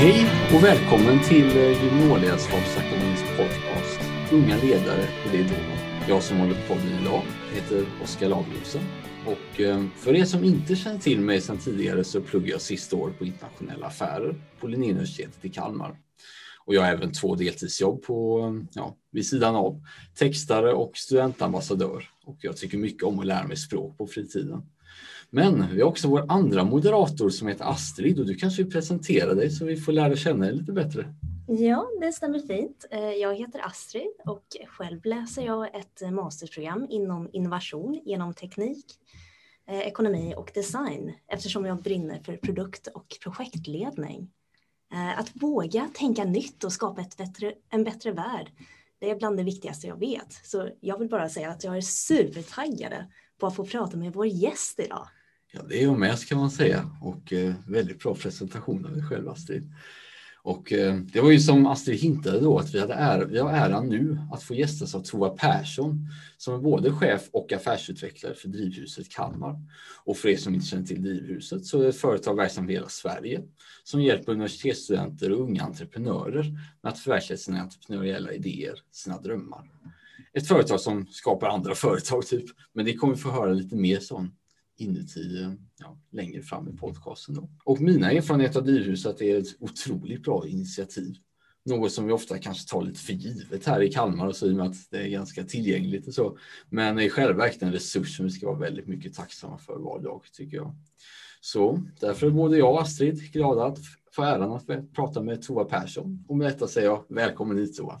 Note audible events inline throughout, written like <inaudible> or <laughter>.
Hej och välkommen till eh, Juniorledarskapsakademins podcast Unga ledare och det är då. Jag som håller på podden idag heter Oskar Lagerlöfsen och eh, för er som inte känner till mig sedan tidigare så pluggar jag sista år på internationella affärer på Linnéuniversitetet i Kalmar. Och jag har även två deltidsjobb på, eh, ja, vid sidan av, textare och studentambassadör. Och jag tycker mycket om att lära mig språk på fritiden. Men vi har också vår andra moderator som heter Astrid och du kanske vill presentera dig så vi får lära känna dig lite bättre. Ja, det stämmer fint. Eh, jag heter Astrid och själv läser jag ett masterprogram inom innovation genom teknik, eh, ekonomi och design eftersom jag brinner för produkt och projektledning. Eh, att våga tänka nytt och skapa ett bättre, en bättre värld, det är bland det viktigaste jag vet. Så jag vill bara säga att jag är supertaggade på att få prata med vår gäst idag. Ja, det är jag med kan man säga och eh, väldigt bra presentation av dig själv Astrid. Och eh, det var ju som Astrid hintade då att vi, hade är, vi har äran nu att få gästas av Tova Persson som är både chef och affärsutvecklare för Drivhuset Kalmar. Och för er som inte känner till Drivhuset så är det ett företag verksamt i hela Sverige som hjälper universitetsstudenter och unga entreprenörer med att förverkliga sina entreprenöriella idéer, sina drömmar. Ett företag som skapar andra <laughs> företag typ, men det kommer vi få höra lite mer sånt inuti ja, längre fram i podcasten. Då. Och mina erfarenheter av Drivhuset är ett otroligt bra initiativ. Något som vi ofta kanske tar lite för givet här i Kalmar och så i och med att det är ganska tillgängligt och så. Men i själva verket en resurs som vi ska vara väldigt mycket tacksamma för var dag tycker jag. Så därför är både jag och Astrid glada att få äran att prata med Tova Persson. Och med detta säger jag välkommen hit Tova.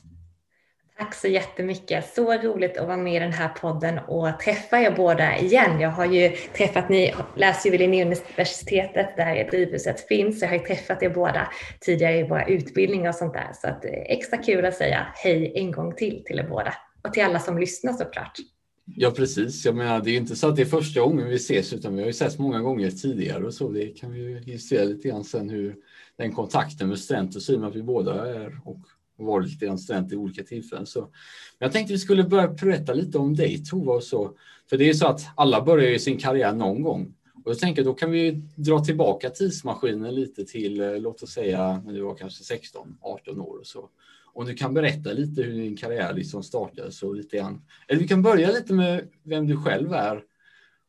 Tack så jättemycket. Så roligt att vara med i den här podden och träffa er båda igen. Jag har ju träffat, ni läser ju vid Linnéuniversitetet där drivhuset finns. Jag har ju träffat er båda tidigare i våra utbildningar och sånt där. Så att eh, extra kul att säga hej en gång till till er båda. Och till alla som lyssnar såklart. Ja precis, jag menar det är inte så att det är första gången vi ses utan vi har ju setts många gånger tidigare och så. Det kan vi ju illustrera lite grann sen hur den kontakten med studenter ser att vi båda är och varit lite grann student i olika tillfällen. Så. Men jag tänkte vi skulle börja berätta lite om dig Tova och så. För det är ju så att alla börjar ju sin karriär någon gång. Och jag tänker då kan vi dra tillbaka tidsmaskinen lite till, eh, låt oss säga när du var kanske 16, 18 år och så. Om du kan berätta lite hur din karriär liksom startade så lite grann. Eller vi kan börja lite med vem du själv är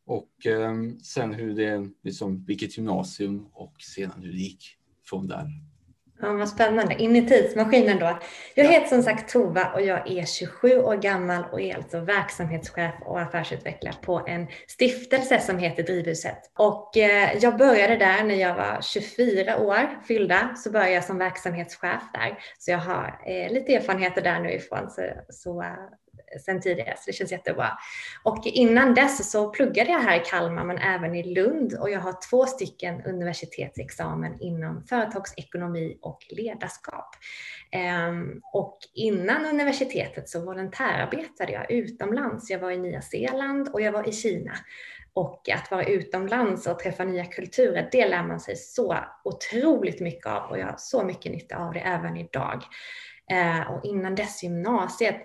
och eh, sen hur det, liksom, vilket gymnasium och sedan hur det gick från där. Ja, vad spännande. In i tidsmaskinen då. Jag heter som sagt Tova och jag är 27 år gammal och är alltså verksamhetschef och affärsutvecklare på en stiftelse som heter Drivhuset. Och eh, jag började där när jag var 24 år fyllda, så började jag som verksamhetschef där. Så jag har eh, lite erfarenheter där nu ifrån, så, så sen tidigare, så det känns jättebra. Och innan dess så pluggade jag här i Kalmar, men även i Lund och jag har två stycken universitetsexamen inom företagsekonomi och ledarskap. Ehm, och innan universitetet så volontärarbetade jag utomlands. Jag var i Nya Zeeland och jag var i Kina. Och att vara utomlands och träffa nya kulturer, det lär man sig så otroligt mycket av och jag har så mycket nytta av det även idag. Ehm, och innan dess gymnasiet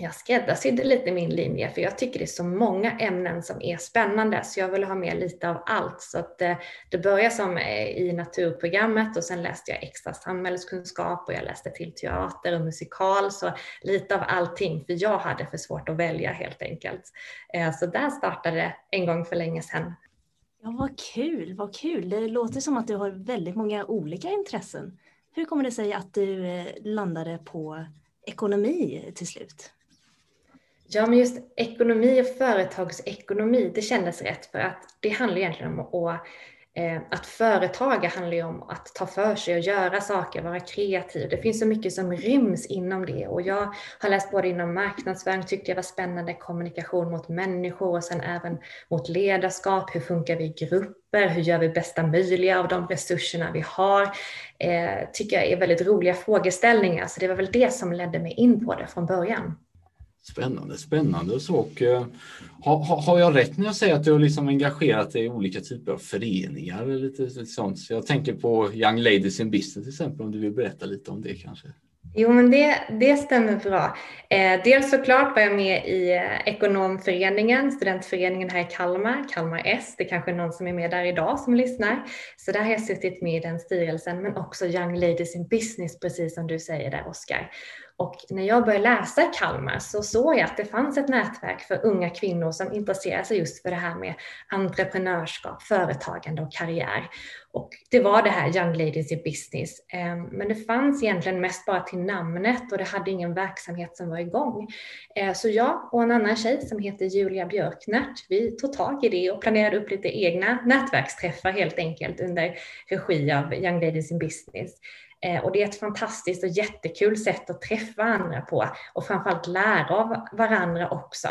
jag skräddarsydde lite min linje för jag tycker det är så många ämnen som är spännande så jag vill ha med lite av allt. Så att eh, det, det började som eh, i naturprogrammet och sen läste jag extra samhällskunskap och jag läste till teater och musikal så lite av allting för jag hade för svårt att välja helt enkelt. Eh, så där startade det en gång för länge sedan. Ja, vad kul, vad kul. Det låter som att du har väldigt många olika intressen. Hur kommer det sig att du landade på ekonomi till slut? Ja, men just ekonomi och företagsekonomi, det kändes rätt för att det handlar egentligen om att, eh, att företaga handlar ju om att ta för sig och göra saker, vara kreativ. Det finns så mycket som ryms inom det och jag har läst både inom marknadsföring, tyckte jag var spännande, kommunikation mot människor och sen även mot ledarskap. Hur funkar vi i grupper? Hur gör vi bästa möjliga av de resurserna vi har? Eh, tycker jag är väldigt roliga frågeställningar, så det var väl det som ledde mig in på det från början. Spännande, spännande. Så, och, eh, har, har jag rätt när jag säger att du har liksom engagerat dig i olika typer av föreningar? Eller lite, lite sånt? Så jag tänker på Young Ladies in Business till exempel, om du vill berätta lite om det kanske? Jo, men det, det stämmer bra. Eh, dels såklart var jag med i eh, Ekonomföreningen, studentföreningen här i Kalmar, Kalmar S. Det är kanske är någon som är med där idag som lyssnar. Så där har jag suttit med i den styrelsen, men också Young Ladies in Business, precis som du säger där, Oskar. Och när jag började läsa i Kalmar så såg jag att det fanns ett nätverk för unga kvinnor som intresserar sig just för det här med entreprenörskap, företagande och karriär. Och det var det här Young Ladies in Business. Ehm, men det fanns egentligen mest bara till namnet och det hade ingen verksamhet som var igång. Ehm, så jag och en annan tjej som heter Julia Björknert, vi tog tag i det och planerade upp lite egna nätverksträffar helt enkelt under regi av Young Ladies in Business. Eh, och det är ett fantastiskt och jättekul sätt att träffa andra på och framförallt lära av varandra också.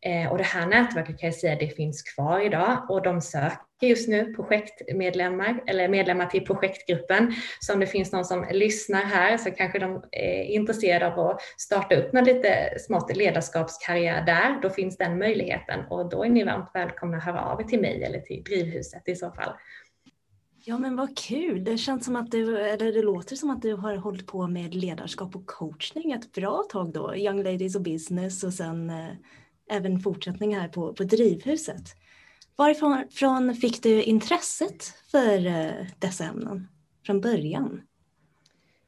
Eh, och det här nätverket kan jag säga det finns kvar idag och de söker just nu projektmedlemmar eller medlemmar till projektgruppen. Så om det finns någon som lyssnar här så kanske de eh, är intresserade av att starta upp någon lite smått ledarskapskarriär där. Då finns den möjligheten och då är ni varmt välkomna att höra av er till mig eller till Drivhuset i så fall. Ja men vad kul, det känns som att du, eller det låter som att du har hållit på med ledarskap och coachning ett bra tag då, Young Ladies och Business och sen eh, även fortsättning här på, på Drivhuset. Varifrån fick du intresset för eh, dessa ämnen från början?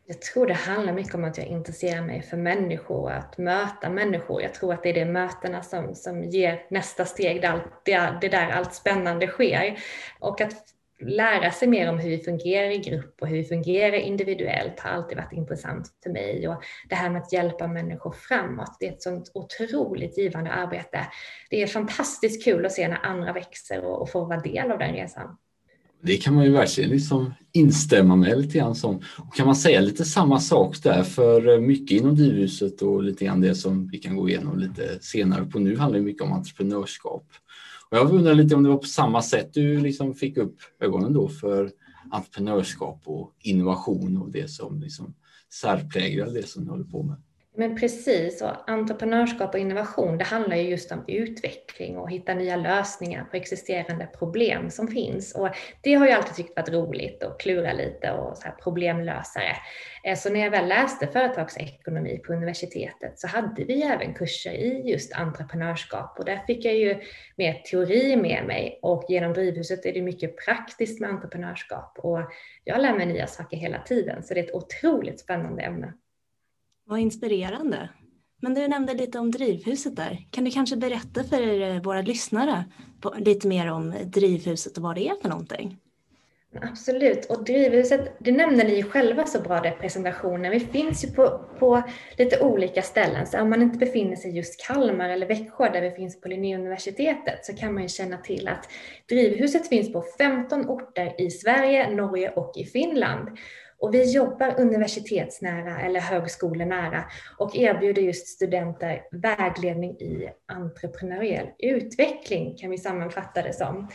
Jag tror det handlar mycket om att jag intresserar mig för människor, att möta människor. Jag tror att det är de mötena som, som ger nästa steg, där allt, det, det där allt spännande sker. Och att lära sig mer om hur vi fungerar i grupp och hur vi fungerar individuellt har alltid varit intressant för mig. Och det här med att hjälpa människor framåt, det är ett sånt otroligt givande arbete. Det är fantastiskt kul att se när andra växer och, och få vara del av den resan. Det kan man ju verkligen liksom instämma med lite grann som. Och kan man säga lite samma sak där för eh, mycket inom Divhuset och lite grann det som vi kan gå igenom lite senare på nu handlar mycket om entreprenörskap. Och jag undrar lite om det var på samma sätt du liksom fick upp ögonen då för entreprenörskap och innovation och det som liksom särpräglar det som du håller på med. Men precis, och entreprenörskap och innovation det handlar ju just om utveckling och hitta nya lösningar på existerande problem som finns. Och det har jag alltid tyckt varit roligt och klura lite och så här problemlösare. Eh, så när jag väl läste företagsekonomi på universitetet så hade vi även kurser i just entreprenörskap och där fick jag ju mer teori med mig och genom Drivhuset är det mycket praktiskt med entreprenörskap och jag lär mig nya saker hela tiden så det är ett otroligt spännande ämne. Vad inspirerande. Men du nämnde lite om Drivhuset där. Kan du kanske berätta för eh, våra lyssnare lite mer om Drivhuset och vad det är för någonting? Absolut, och Drivhuset, det nämnde ni ju själva så bra i presentationen. Vi finns ju på, på lite olika ställen, så om man inte befinner sig just Kalmar eller Växjö där vi finns på Linnéuniversitetet så kan man ju känna till att Drivhuset finns på 15 orter i Sverige, Norge och i Finland. Och vi jobbar universitetsnära eller högskolenära och erbjuder just studenter vägledning i entreprenöriell utveckling, kan vi sammanfatta det som.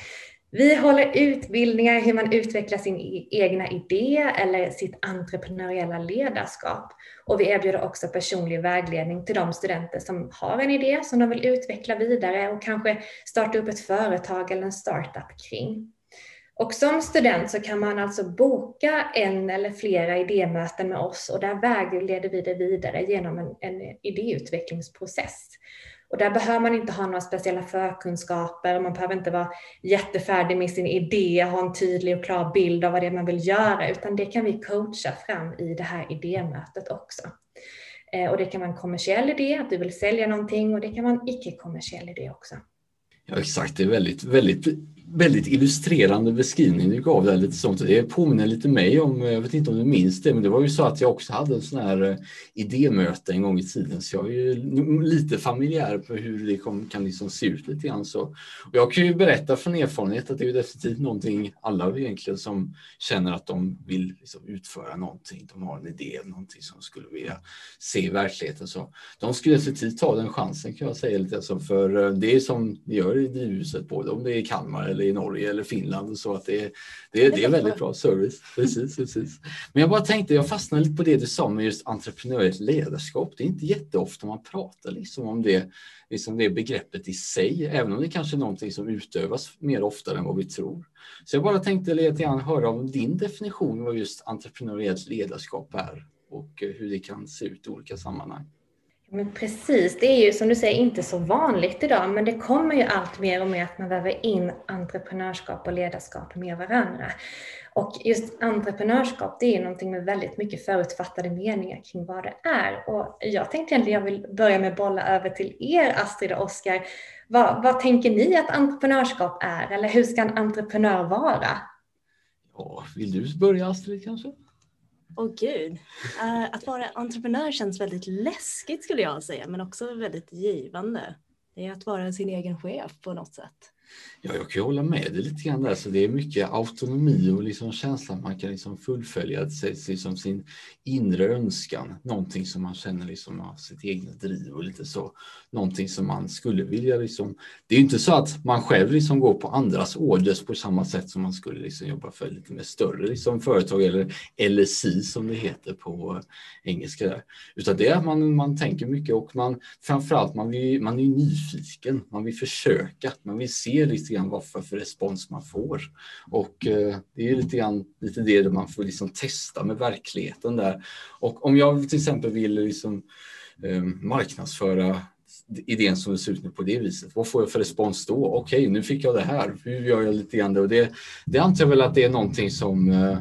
Vi håller utbildningar hur man utvecklar sin e-, egna idé eller sitt entreprenöriella ledarskap. Och vi erbjuder också personlig vägledning till de studenter som har en idé som de vill utveckla vidare och kanske starta upp ett företag eller en startup kring. Och som student så kan man alltså boka en eller flera idémöten med oss och där vägleder vi det vidare genom en, en idéutvecklingsprocess. Och där behöver man inte ha några speciella förkunskaper, man behöver inte vara jättefärdig med sin idé, ha en tydlig och klar bild av vad det är man vill göra, utan det kan vi coacha fram i det här idémötet också. Eh, och det kan vara en kommersiell idé, att du vill sälja någonting och det kan vara en icke-kommersiell idé också. Ja exakt, det är väldigt, väldigt väldigt illustrerande beskrivning du gav där lite sånt. Det påminner lite mig om, jag vet inte om du minns det, men det var ju så att jag också hade en sån här eh, idémöte en gång i tiden, så jag är ju lite familjär på hur det kan liksom se ut lite grann så. Och jag kan ju berätta från erfarenhet att det är definitivt någonting alla egentligen som känner att de vill liksom utföra någonting, de har en idé, någonting som skulle vilja se i verkligheten. Så de skulle definitivt ta den chansen kan jag säga lite, alltså, för eh, det är som ni gör i drivhuset, både om det är i Kalmar eller i Norge eller Finland. Så att det, det, det är väldigt bra service. Precis, precis. Men jag bara tänkte, jag fastnade lite på det du sa med just entreprenöriellt ledarskap. Det är inte jätteofta man pratar liksom om det, liksom det begreppet i sig, även om det kanske är någonting som utövas mer ofta än vad vi tror. Så jag bara tänkte lite grann höra om din definition vad just entreprenöriellt ledarskap är och hur det kan se ut i olika sammanhang. Men precis, det är ju som du säger inte så vanligt idag, men det kommer ju allt mer och mer att man väver in entreprenörskap och ledarskap med varandra. Och just entreprenörskap, det är någonting med väldigt mycket förutfattade meningar kring vad det är. Och jag tänkte egentligen, jag vill börja med att bolla över till er Astrid och Oskar. Vad, vad tänker ni att entreprenörskap är, eller hur ska en entreprenör vara? Ja, vill du börja Astrid kanske? Åh oh, gud. Uh, att vara entreprenör känns väldigt läskigt skulle jag säga, men också väldigt givande. Det är att vara sin egen chef på något sätt. Ja, jag kan hålla med dig lite grann där. Så det är mycket autonomi och liksom känslan man kan liksom fullfölja liksom sin inre önskan. Någonting som man känner liksom av sitt eget driv och lite så. Någonting som man skulle vilja liksom. Det är inte så att man själv liksom går på andras orders på samma sätt som man skulle liksom jobba för lite mer större liksom företag eller LSI som det heter på engelska. Där. Utan det är att man, man tänker mycket och man framförallt man, vill, man är nyfiken. Man vill försöka. Man vill se ser lite grann vad för, för respons man får. Och eh, det är lite grann lite det man får liksom testa med verkligheten där. Och om jag till exempel vill liksom, eh, marknadsföra idén som det ser ut nu på det viset. Vad får jag för respons då? Okej, okay, nu fick jag det här. Hur gör jag lite grann det? Och det, det antar jag väl att det är någonting som eh,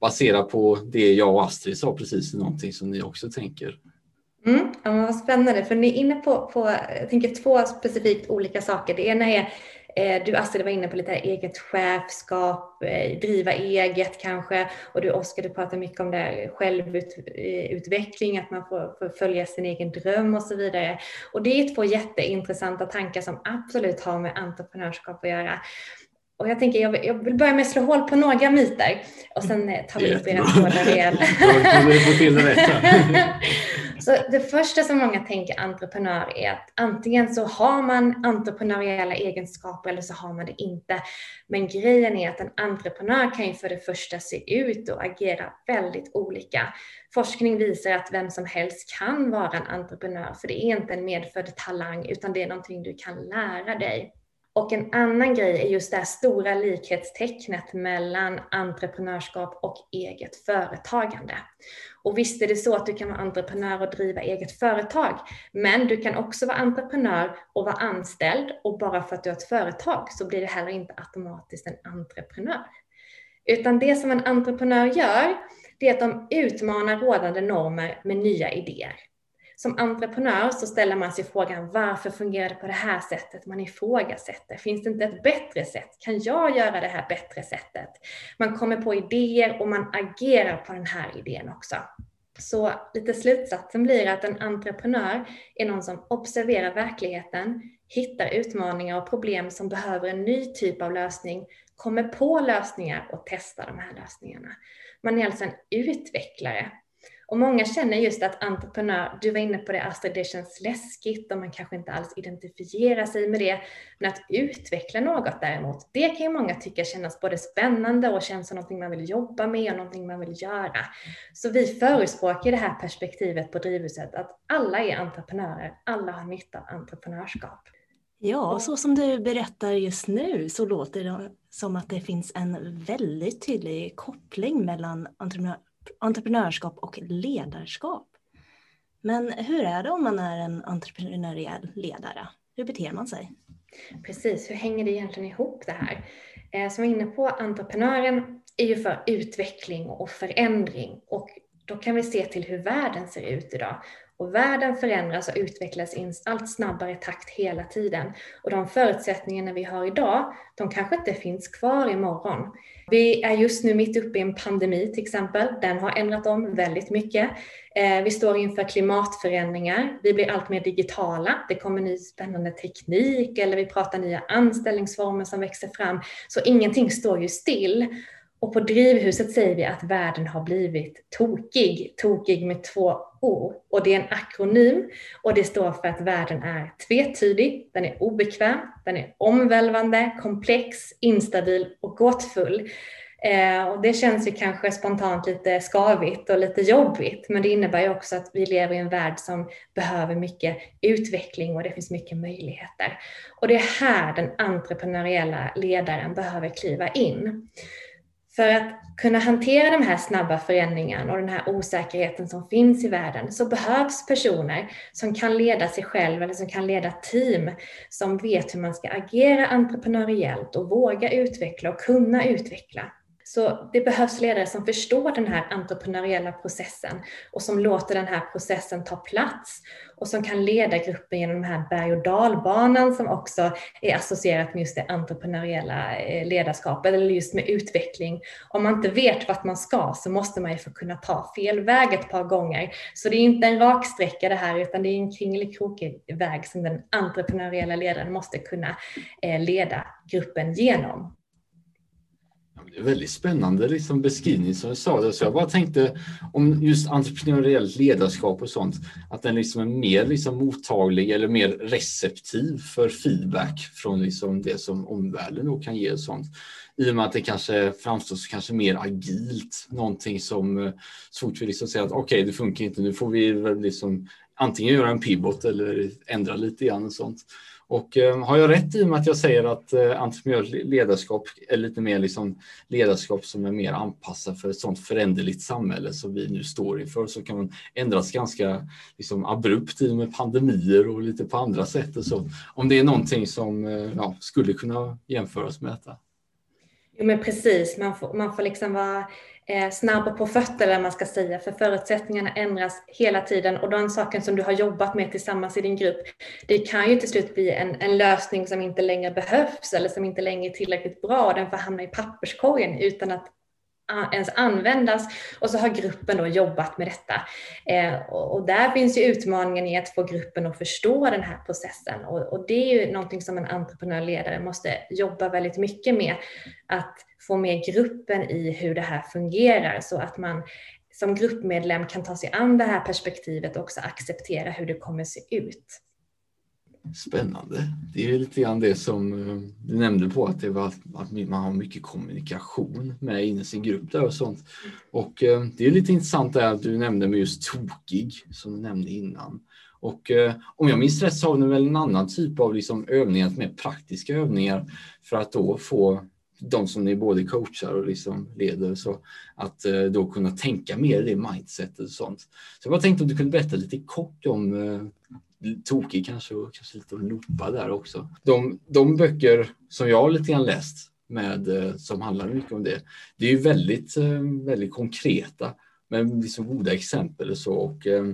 baserat på det jag och Astrid sa precis, någonting som ni också tänker. Mm, ja, vad spännande, för ni är inne på, på jag tänker två specifikt olika saker. Det ena är Eh, du Astrid var inne på lite eget chefskap, eh, driva eget kanske och du Oskar du pratar mycket om det självutveckling, eh, att man får, får följa sin egen dröm och så vidare. Och det är två jätteintressanta tankar som absolut har med entreprenörskap att göra. Och jag tänker, jag vill börja med att slå hål på några myter och sen eh, tar vi upp era trådar igen. Så det första som många tänker entreprenör är att antingen så har man entreprenöriella egenskaper eller så har man det inte. Men grejen är att en entreprenör kan ju för det första se ut och agera väldigt olika. Forskning visar att vem som helst kan vara en entreprenör, för det är inte en medfödd talang utan det är någonting du kan lära dig. Och en annan grej är just det här stora likhetstecknet mellan entreprenörskap och eget företagande. Och visst är det så att du kan vara entreprenör och driva eget företag, men du kan också vara entreprenör och vara anställd och bara för att du har ett företag så blir du heller inte automatiskt en entreprenör. Utan det som en entreprenör gör, det är att de utmanar rådande normer med nya idéer som entreprenör så ställer man sig frågan varför fungerar det på det här sättet? Man ifrågasätter. Finns det inte ett bättre sätt? Kan jag göra det här bättre sättet? Man kommer på idéer och man agerar på den här idén också. Så lite slutsatsen blir att en entreprenör är någon som observerar verkligheten, hittar utmaningar och problem som behöver en ny typ av lösning, kommer på lösningar och testar de här lösningarna. Man är alltså en utvecklare och många känner just att entreprenör, du var inne på det Astrid, det känns läskigt och man kanske inte alls identifierar sig med det. Men att utveckla något däremot, det kan ju många tycka kännas både spännande och känns som någonting man vill jobba med och någonting man vill göra. Så vi förespråkar det här perspektivet på Drivhuset att alla är entreprenörer, alla har nytta av entreprenörskap. Ja, så som du berättar just nu så låter det som att det finns en väldigt tydlig koppling mellan entreprenör entreprenörskap och ledarskap. Men hur är det om man är en entreprenöriell ledare? Hur beter man sig? Precis, hur hänger det egentligen ihop det här? Eh, som jag var inne på, entreprenören är ju för utveckling och förändring och då kan vi se till hur världen ser ut idag. Och världen förändras och utvecklas i en allt snabbare takt hela tiden. Och de förutsättningarna vi har idag, de kanske inte finns kvar imorgon. Vi är just nu mitt uppe i en pandemi till exempel. Den har ändrat om väldigt mycket. Eh, vi står inför klimatförändringar. Vi blir allt mer digitala. Det kommer ny spännande teknik eller vi pratar nya anställningsformer som växer fram. Så ingenting står ju still. Och på Drivhuset säger vi att världen har blivit tokig, tokig med två O. Och det är en akronym och det står för att världen är tvetydig, den är obekväm, den är omvälvande, komplex, instabil och gåtfull. Eh, och det känns ju kanske spontant lite skavigt och lite jobbigt, men det innebär ju också att vi lever i en värld som behöver mycket utveckling och det finns mycket möjligheter. Och det är här den entreprenöriella ledaren behöver kliva in. För att kunna hantera de här snabba förändringarna och den här osäkerheten som finns i världen så behövs personer som kan leda sig själv eller som kan leda team som vet hur man ska agera entreprenöriellt och våga utveckla och kunna utveckla. Så det behövs ledare som förstår den här entreprenöriella processen och som låter den här processen ta plats och som kan leda gruppen genom den här berg och dalbanan som också är associerat med just det entreprenöriella eh, ledarskapet eller just med utveckling. Om man inte vet vart man ska så måste man ju få kunna ta fel väg ett par gånger. Så det är inte en rak sträcka det här utan det är en kringelikrokig väg som den entreprenöriella ledaren måste kunna eh, leda gruppen genom. Det är väldigt spännande liksom beskrivning som du sa. Det. Så jag bara tänkte om just entreprenöriellt ledarskap och sånt, att den liksom är mer liksom mottaglig eller mer receptiv för feedback från liksom det som omvärlden då kan ge och sånt. I och med att det kanske framstår som kanske mer agilt, någonting som så fort vi liksom säger att okej, okay, det funkar inte, nu får vi liksom antingen göra en pivot eller ändra lite grann och sånt. Och eh, har jag rätt i och med att jag säger att eh, entreprenöriellt ledarskap är lite mer liksom ledarskap som är mer anpassat för ett sådant föränderligt samhälle som vi nu står inför så kan man ändras ganska liksom, abrupt i och med pandemier och lite på andra sätt. Och så. Om det är någonting som eh, ja, skulle kunna jämföras med detta. Jo men precis, man får, man får liksom vara eh, snabb på fötter eller man ska säga, för förutsättningarna ändras hela tiden. Och den saken som du har jobbat med tillsammans i din grupp, det kan ju till slut bli en, en lösning som inte längre behövs eller som inte längre är tillräckligt bra och den får hamna i papperskorgen utan att ens användas och så har gruppen då jobbat med detta. Eh, och, och, där finns ju utmaningen i att få gruppen att förstå den här processen och, och det är ju någonting som en entreprenörledare måste jobba väldigt mycket med, att få med gruppen i hur det här fungerar så att man som gruppmedlem kan ta sig an det här perspektivet och också acceptera hur det kommer se ut. Spännande. Det är lite grann det som eh, du nämnde på att, det var, att man har mycket kommunikation med in i sin grupp där och sånt. Och eh, det är lite intressant det att du nämnde med just tokig som du nämnde innan. Och eh, om jag minns rätt så har ni väl en annan typ av liksom övningar, mer praktiska övningar för att då få de som ni både coachar och liksom leder så att då kunna tänka mer i det mindsetet och sånt. Så jag bara tänkte om du kunde berätta lite kort om tokig kanske och kanske lite att loopa där också. De, de böcker som jag har lite grann läst med, eh, som handlar mycket om det, det är ju väldigt, eh, väldigt konkreta med liksom goda exempel och så. Och, eh,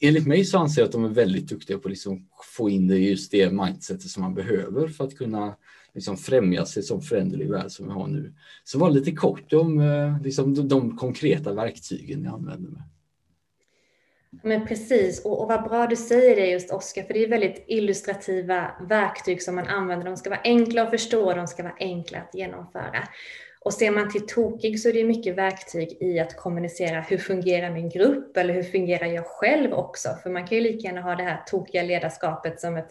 enligt mig så anser jag att de är väldigt duktiga på att liksom få in det just det mindsetet som man behöver för att kunna liksom främja sig som föränderlig värld som vi har nu. Så var lite kort om liksom, de, de konkreta verktygen jag använder mig. Men precis, och, och vad bra du säger det just Oskar, för det är väldigt illustrativa verktyg som man använder. De ska vara enkla att förstå och de ska vara enkla att genomföra. Och ser man till tokig så är det mycket verktyg i att kommunicera hur fungerar min grupp eller hur fungerar jag själv också? För man kan ju lika gärna ha det här tokiga ledarskapet som ett,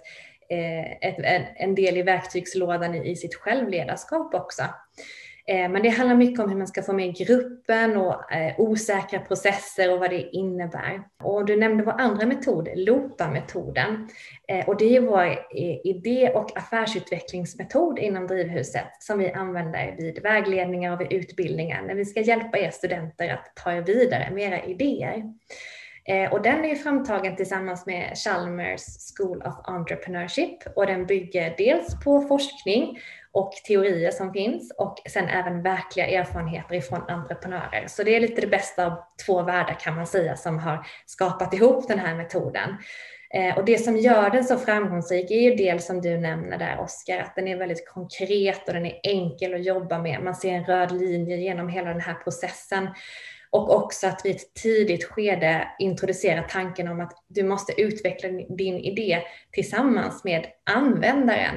eh, ett, en, en del i verktygslådan i, i sitt självledarskap också. Eh, men det handlar mycket om hur man ska få med gruppen och eh, osäkra processer och vad det innebär. Och du nämnde vår andra metod, LOPA-metoden. Eh, och det är vår idé och affärsutvecklingsmetod inom Drivhuset som vi använder vid vägledningar och vid utbildningar när vi ska hjälpa er studenter att ta er vidare med era idéer. Och den är framtagen tillsammans med Chalmers School of Entrepreneurship och den bygger dels på forskning och teorier som finns och sen även verkliga erfarenheter ifrån entreprenörer. Så det är lite det bästa av två världar kan man säga som har skapat ihop den här metoden. Eh, och det som gör den så framgångsrik är ju dels som du nämner där Oskar, att den är väldigt konkret och den är enkel att jobba med. Man ser en röd linje genom hela den här processen. Och också att vi i ett tidigt skede introducerar tanken om att du måste utveckla din idé tillsammans med användaren.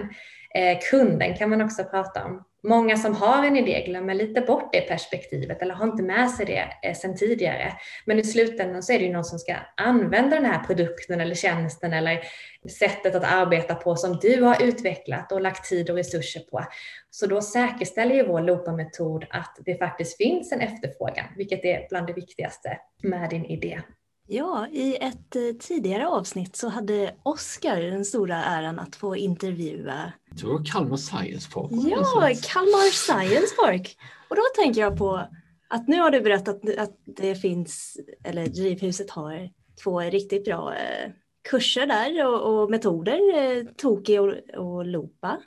Eh, kunden kan man också prata om. Många som har en idé glömmer lite bort det perspektivet eller har inte med sig det eh, sedan tidigare. Men i slutändan så är det ju någon som ska använda den här produkten eller tjänsten eller sättet att arbeta på som du har utvecklat och lagt tid och resurser på. Så då säkerställer ju vår LOPA-metod att det faktiskt finns en efterfrågan, vilket är bland det viktigaste med din idé. Ja, i ett eh, tidigare avsnitt så hade Oskar den stora äran att få intervjua Det var Kalmar Science Park. Ja, Kalmar Science Park. Och då tänker jag på att nu har du berättat att det finns, eller Drivhuset har två riktigt bra eh, kurser där och, och metoder, eh, Toki och, och Lopa.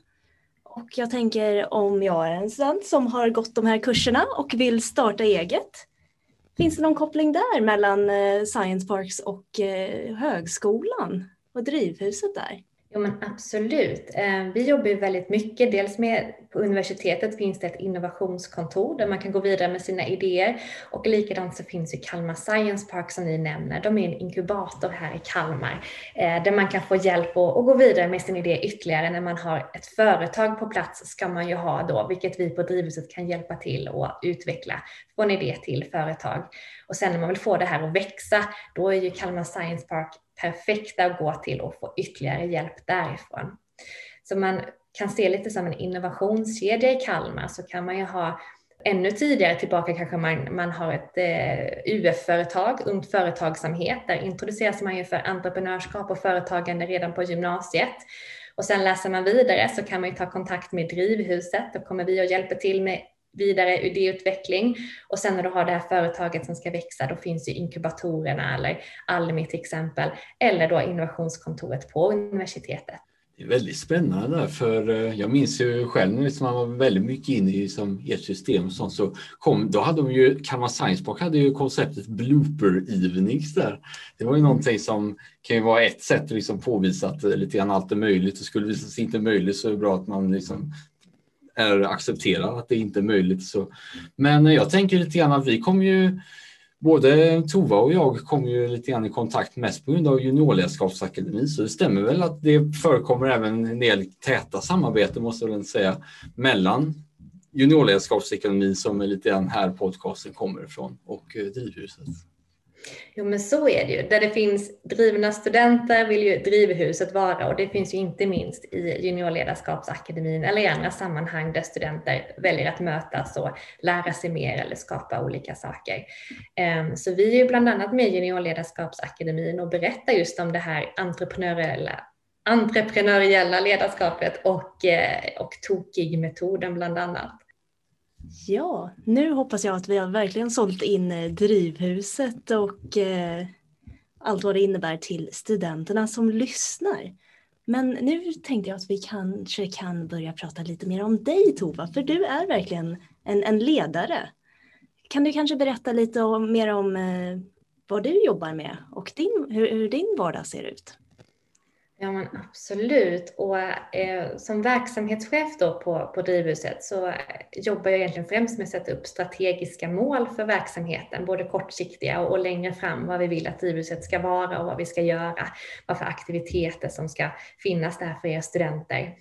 Och jag tänker om jag är en student som har gått de här kurserna och vill starta eget. Finns det någon koppling där mellan eh, Science Parks och eh, högskolan och drivhuset där? Jo men absolut. Eh, vi jobbar ju väldigt mycket. Dels med på universitetet finns det ett innovationskontor där man kan gå vidare med sina idéer och likadant så finns ju Kalmar Science Park som ni nämner. De är en inkubator här i Kalmar eh, där man kan få hjälp och gå vidare med sin idé ytterligare. När man har ett företag på plats ska man ju ha då, vilket vi på Drivhuset kan hjälpa till och utveckla från idé till företag. Och sen när man vill få det här att växa, då är ju Kalmar Science Park perfekta att gå till och få ytterligare hjälp därifrån. Så man kan se lite som en innovationskedja i Kalmar så kan man ju ha ännu tidigare tillbaka kanske man, man har ett eh, UF-företag, Ungt Företagsamhet. Där introduceras man ju för entreprenörskap och företagande redan på gymnasiet. Och sen läser man vidare så kan man ju ta kontakt med Drivhuset. Då kommer vi och hjälper till med vidare idéutveckling och sen när du har det här företaget som ska växa då finns ju inkubatorerna eller Almi till exempel eller då innovationskontoret på universitetet. Det är väldigt spännande där, för eh, jag minns ju själv när liksom man var väldigt mycket inne i som ert system och sånt så kom, då hade de ju, Kalmar Science Park hade ju konceptet blooper evenings där. Det var ju någonting som kan ju vara ett sätt att liksom påvisa att lite grann allt är möjligt och skulle det visa sig inte möjligt så är det bra att man liksom är accepterar att det inte är möjligt. Så. Men jag tänker lite grann att vi kommer ju både Tova och jag kommer ju lite grann i kontakt mest på grund av juniorledarskapsakademin så det stämmer väl att det förekommer även en del täta samarbeten måste jag väl säga mellan juniorledarskapsekonomin som är lite grann här podcasten kommer ifrån och eh, Drivhuset. Jo men så är det ju. Där det finns drivna studenter vill ju drivhuset vara och det finns ju inte minst i juniorledarskapsakademin eller i andra sammanhang där studenter väljer att mötas och lära sig mer eller skapa olika saker. Ehm, så vi är ju bland annat med i juniorledarskapsakademin och berättar just om det här entreprenöriella entreprenöriella ledarskapet och, eh, och tokig-metoden bland annat. Ja, nu hoppas jag att vi har verkligen sålt in eh, drivhuset och eh, allt vad det innebär till studenterna som lyssnar. Men nu tänkte jag att vi kanske kan börja prata lite mer om dig Tova, för du är verkligen en, en ledare. Kan du kanske berätta lite om, mer om eh, vad du jobbar med och din, hur, hur din vardag ser ut? Ja men absolut och eh, som verksamhetschef då på, på Drivhuset så jobbar jag egentligen främst med att sätta upp strategiska mål för verksamheten, både kortsiktiga och, och längre fram vad vi vill att Drivhuset ska vara och vad vi ska göra, vad för aktiviteter som ska finnas där för er studenter.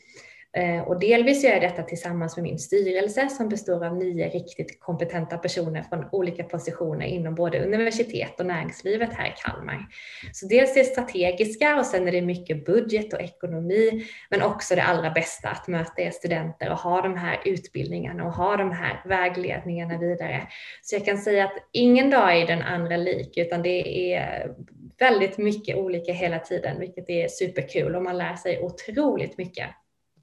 Eh, och delvis gör jag detta tillsammans med min styrelse som består av nio riktigt kompetenta personer från olika positioner inom både universitet och näringslivet här i Kalmar. Så dels det strategiska och sen är det mycket budget och ekonomi, men också det allra bästa att möta er studenter och ha de här utbildningarna och ha de här vägledningarna vidare. Så jag kan säga att ingen dag är den andra lik, utan det är väldigt mycket olika hela tiden, vilket är superkul och man lär sig otroligt mycket.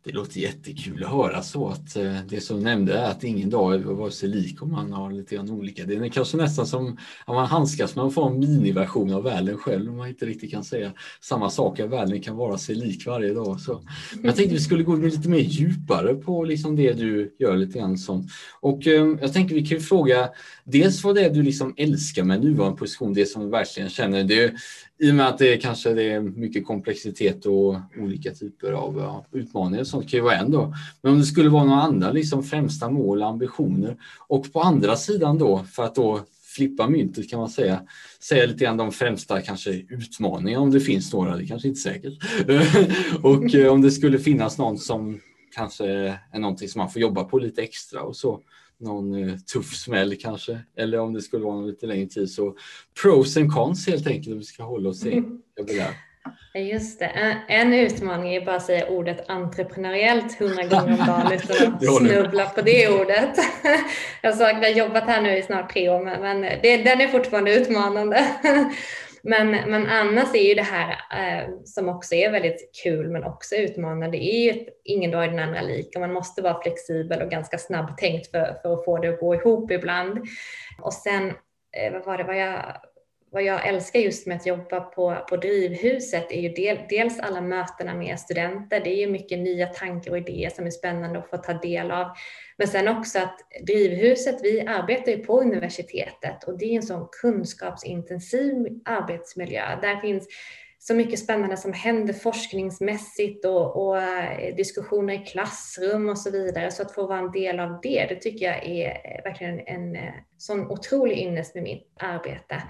Det låter jättekul att höra så att eh, det som nämnde är att ingen dag är vare sig lik om man har lite grann olika. Det är kanske nästan som att man handskas med en miniversion av världen själv om man inte riktigt kan säga samma sak. Att världen kan vara sig lik varje dag. Så. Jag tänkte vi skulle gå lite mer djupare på liksom det du gör lite grann som. Och eh, jag tänker vi kan fråga dels vad det är du liksom älskar med nuvarande position, det som du verkligen känner. Det i och med att det kanske det är mycket komplexitet och olika typer av ja, utmaningar sånt kan ju vara en då. Men om det skulle vara några andra liksom främsta mål och ambitioner och på andra sidan då för att då flippa myntet kan man säga, säga lite grann de främsta kanske utmaningarna om det finns några, det kanske inte är säkert. <laughs> och eh, om det skulle finnas någon som kanske är någonting som man får jobba på lite extra och så någon eh, tuff smäll kanske, eller om det skulle vara någon lite längre tid. Så pros and cons helt enkelt om vi ska hålla oss till <laughs> Just det. En utmaning är bara att säga ordet entreprenöriellt hundra gånger om dagen <laughs> utan att snubbla på det ordet. <laughs> Jag har jobbat här nu i snart tre år men det, den är fortfarande utmanande. Men, men annars är ju det här eh, som också är väldigt kul men också utmanande, det är ju ett, ingen dag är den andra lik och man måste vara flexibel och ganska snabbtänkt för, för att få det att gå ihop ibland. Och sen, eh, vad var det, vad jag vad jag älskar just med att jobba på, på Drivhuset är ju del, dels alla mötena med studenter. Det är ju mycket nya tankar och idéer som är spännande att få ta del av. Men sen också att Drivhuset, vi arbetar ju på universitetet och det är en sån kunskapsintensiv arbetsmiljö. Där finns så mycket spännande som händer forskningsmässigt och, och, eh, diskussioner i klassrum och så vidare. Så att få vara en del av det, det tycker jag är eh, verkligen en, en sån otrolig ynnest med mitt arbete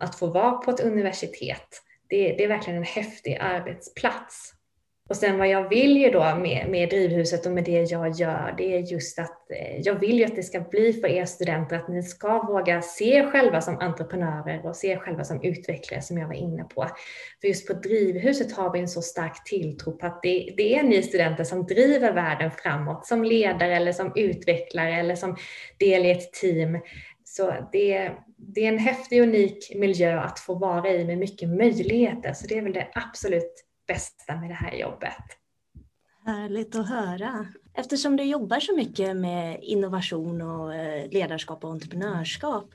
att få vara på ett universitet, det, det är verkligen en häftig arbetsplats. Och sen vad jag vill ju då med, med drivhuset och med det jag gör, det är just att eh, jag vill ju att det ska bli för er studenter att ni ska våga se er själva som entreprenörer och se er själva som utvecklare som jag var inne på. För just på drivhuset har vi en så stark tilltro på att det, det är ni studenter som driver världen framåt som ledare eller som utvecklare eller som del i ett team. Så det, det är en häftig och unik miljö att få vara i med mycket möjligheter. Så det är väl det absolut bästa med det här jobbet. Härligt att höra. Eftersom du jobbar så mycket med innovation och eh, ledarskap och entreprenörskap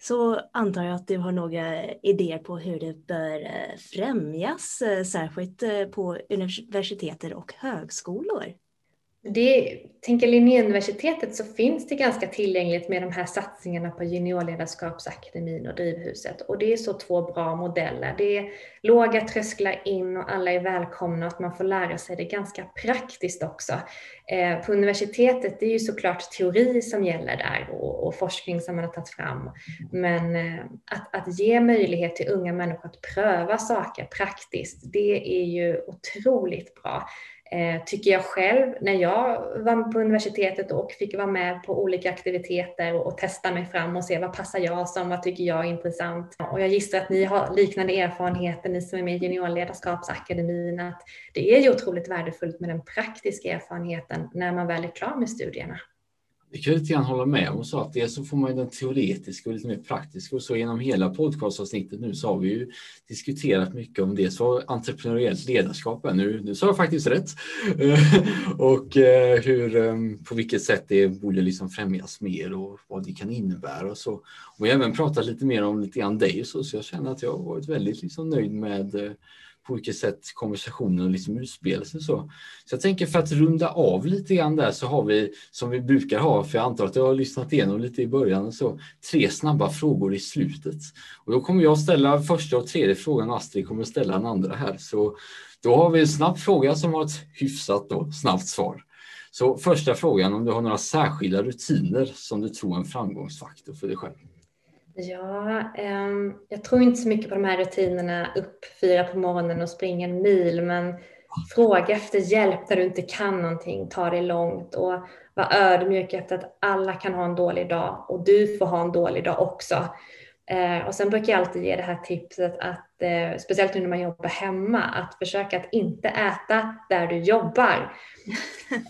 så antar jag att du har några idéer på hur det bör eh, främjas, eh, särskilt på universiteter och högskolor det, tänker Linnéuniversitetet så finns det ganska tillgängligt med de här satsningarna på Juniorledarskapsakademin och Drivhuset. Och det är så två bra modeller. Det är låga trösklar in och alla är välkomna och att man får lära sig det ganska praktiskt också. Eh, på universitetet, det är ju såklart teori som gäller där och, och forskning som man har tagit fram. Men eh, att, att ge möjlighet till unga människor att pröva saker praktiskt, det är ju otroligt bra Eh, tycker jag själv, när jag var på universitetet och fick vara med på olika aktiviteter och, och, testa mig fram och se vad passar jag som, vad tycker jag är intressant. Och jag gissar att ni har liknande erfarenheter, ni som är med i Juniorledarskapsakademin, att det är ju otroligt värdefullt med den praktiska erfarenheten när man väl är klar med studierna. Det kan jag lite grann hålla med om. Så att dels så får man den teoretiska och lite mer praktiska och så genom hela podcastavsnittet nu så har vi ju diskuterat mycket om det. Så entreprenöriellt ledarskap nu, nu sa jag faktiskt rätt. Eh, och eh, hur, ehm, på vilket sätt det borde liksom främjas mer och vad det kan innebära och så. Och vi har även pratat lite mer om lite grann dig och så, så jag känner att jag har varit väldigt liksom nöjd med eh, på vilket sätt konversationen liksom utspelar sig. Så. så jag tänker för att runda av lite grann där så har vi som vi brukar ha, för jag antar att jag har lyssnat igenom lite i början, så tre snabba frågor i slutet. Och då kommer jag ställa första och tredje frågan och Astrid kommer ställa den andra här. Så då har vi en snabb fråga som har ett hyfsat då, snabbt svar. Så första frågan om du har några särskilda rutiner som du tror är en framgångsfaktor för dig själv? Ja, ehm, jag tror inte så mycket på de här rutinerna upp fyra på morgonen och springa en mil, men fråga efter hjälp där du inte kan någonting, ta det långt och var ödmjuk efter att alla kan ha en dålig dag och du får ha en dålig dag också. Ehm, och sen brukar jag alltid ge det här tipset att, eh, speciellt nu när man jobbar hemma, att försöka att inte äta där du jobbar. <laughs>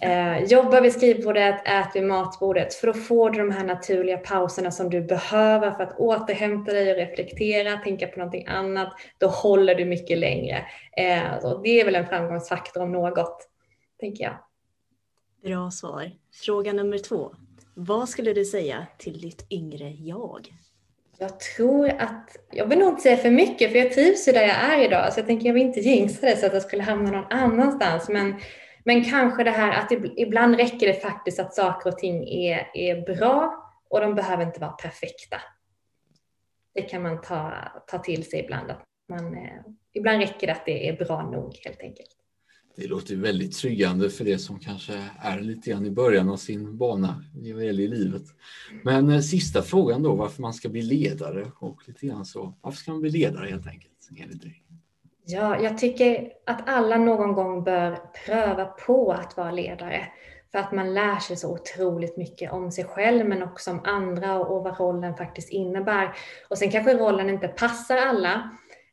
Eh, jobba vid skrivbordet, ät vid matbordet, för får du de här naturliga pauserna som du behöver för att återhämta dig och reflektera, tänka på någonting annat. Då håller du mycket längre. Eh, så det är väl en framgångsfaktor om något, tänker jag. Bra svar. Fråga nummer två. Vad skulle du säga till ditt yngre jag? Jag tror att, jag vill nog inte säga för mycket för jag trivs ju där jag är idag så jag tänker jag vill inte jinxa det så att jag skulle hamna någon annanstans men, men kanske det här att ibland räcker det faktiskt att saker och ting är, är bra och de behöver inte vara perfekta. Det kan man ta, ta till sig ibland. Att man, eh, ibland räcker det att det är bra nog helt enkelt. Det låter väldigt tryggande för det som kanske är lite grann i början av sin bana vad gäller i livet. Men eh, sista frågan då, varför man ska bli ledare och lite grann så. Varför ska man bli ledare helt enkelt enligt dig? Ja, jag tycker att alla någon gång bör pröva på att vara ledare. För att man lär sig så otroligt mycket om sig själv men också om andra och vad rollen faktiskt innebär. Och sen kanske rollen inte passar alla.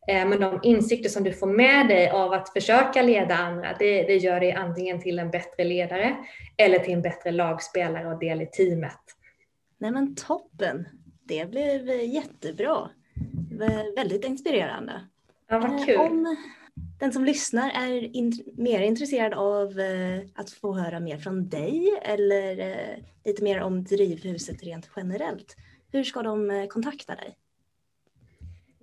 Eh, men de insikter som du får med dig av att försöka leda andra, det, det gör dig antingen till en bättre ledare eller till en bättre lagspelare och del i teamet. Nej men toppen! Det blev jättebra. Väldigt inspirerande. Ja, vad kul. Om den som lyssnar är in mer intresserad av att få höra mer från dig eller lite mer om Drivhuset rent generellt, hur ska de kontakta dig?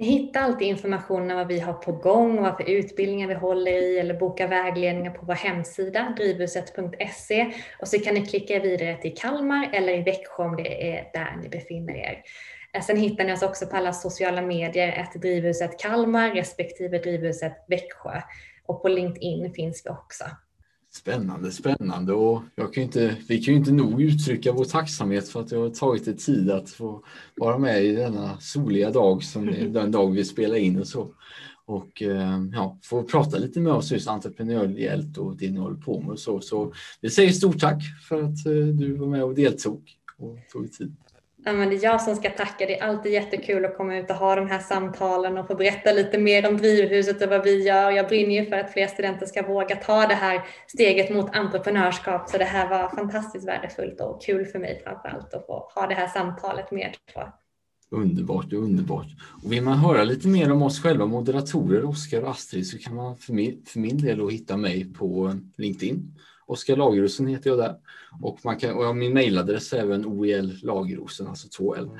Ni hittar alltid information om vad vi har på gång och vad för utbildningar vi håller i eller boka vägledningar på vår hemsida drivhuset.se och så kan ni klicka vidare till Kalmar eller i Växjö om det är där ni befinner er. Eh, sen hittar ni oss också på alla sociala medier, ett drivhuset Kalmar respektive drivhuset Växjö och på LinkedIn finns vi också. Spännande, spännande och jag kan inte, vi kan ju inte nog uttrycka vår tacksamhet för att det har tagit dig tid att få vara med i denna soliga dag som är <laughs> den dag vi spelar in och så. Och eh, ja, få prata lite med oss just entreprenöriellt och det ni håller på med och så. Så vi säger stort tack för att eh, du var med och deltog och tog tid. Ja, men det är jag som ska tacka. Det är alltid jättekul att komma ut och ha de här samtalen och få berätta lite mer om Drivhuset och vad vi gör. Jag brinner ju för att fler studenter ska våga ta det här steget mot entreprenörskap. Så det här var fantastiskt värdefullt och kul för mig framför allt att få ha det här samtalet med er. Underbart, underbart. Och vill man höra lite mer om oss själva moderatorer, Oskar och Astrid, så kan man för min, för min del hitta mig på LinkedIn. Oskar Lagerosen heter jag där. Och, man kan, och min mejladress är även oel lagerosen, alltså 2l,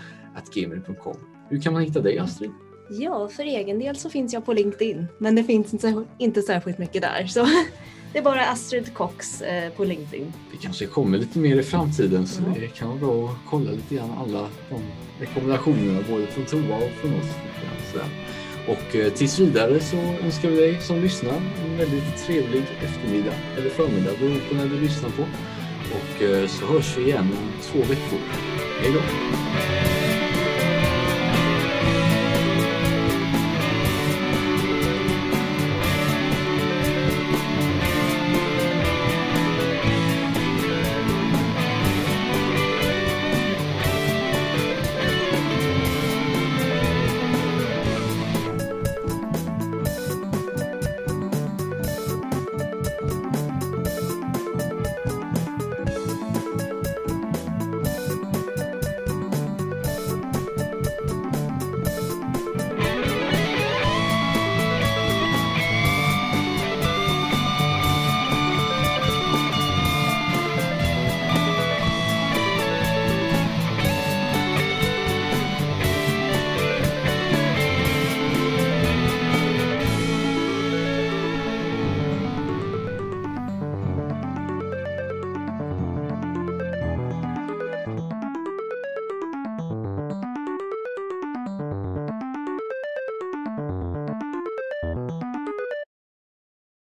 gmail.com. Hur kan man hitta dig Astrid? Ja, för egen del så finns jag på LinkedIn, men det finns inte, inte särskilt mycket där. Så <laughs> det är bara Astrid Cox eh, på LinkedIn. Det kanske kommer lite mer i framtiden så det kan vara bra att kolla lite grann alla de rekommendationerna både från Tova och från oss. Och eh, tills vidare så önskar vi dig som lyssnar en väldigt trevlig eftermiddag eller förmiddag beroende på när du lyssnar på. Och eh, så hörs vi igen om två veckor. Hej då!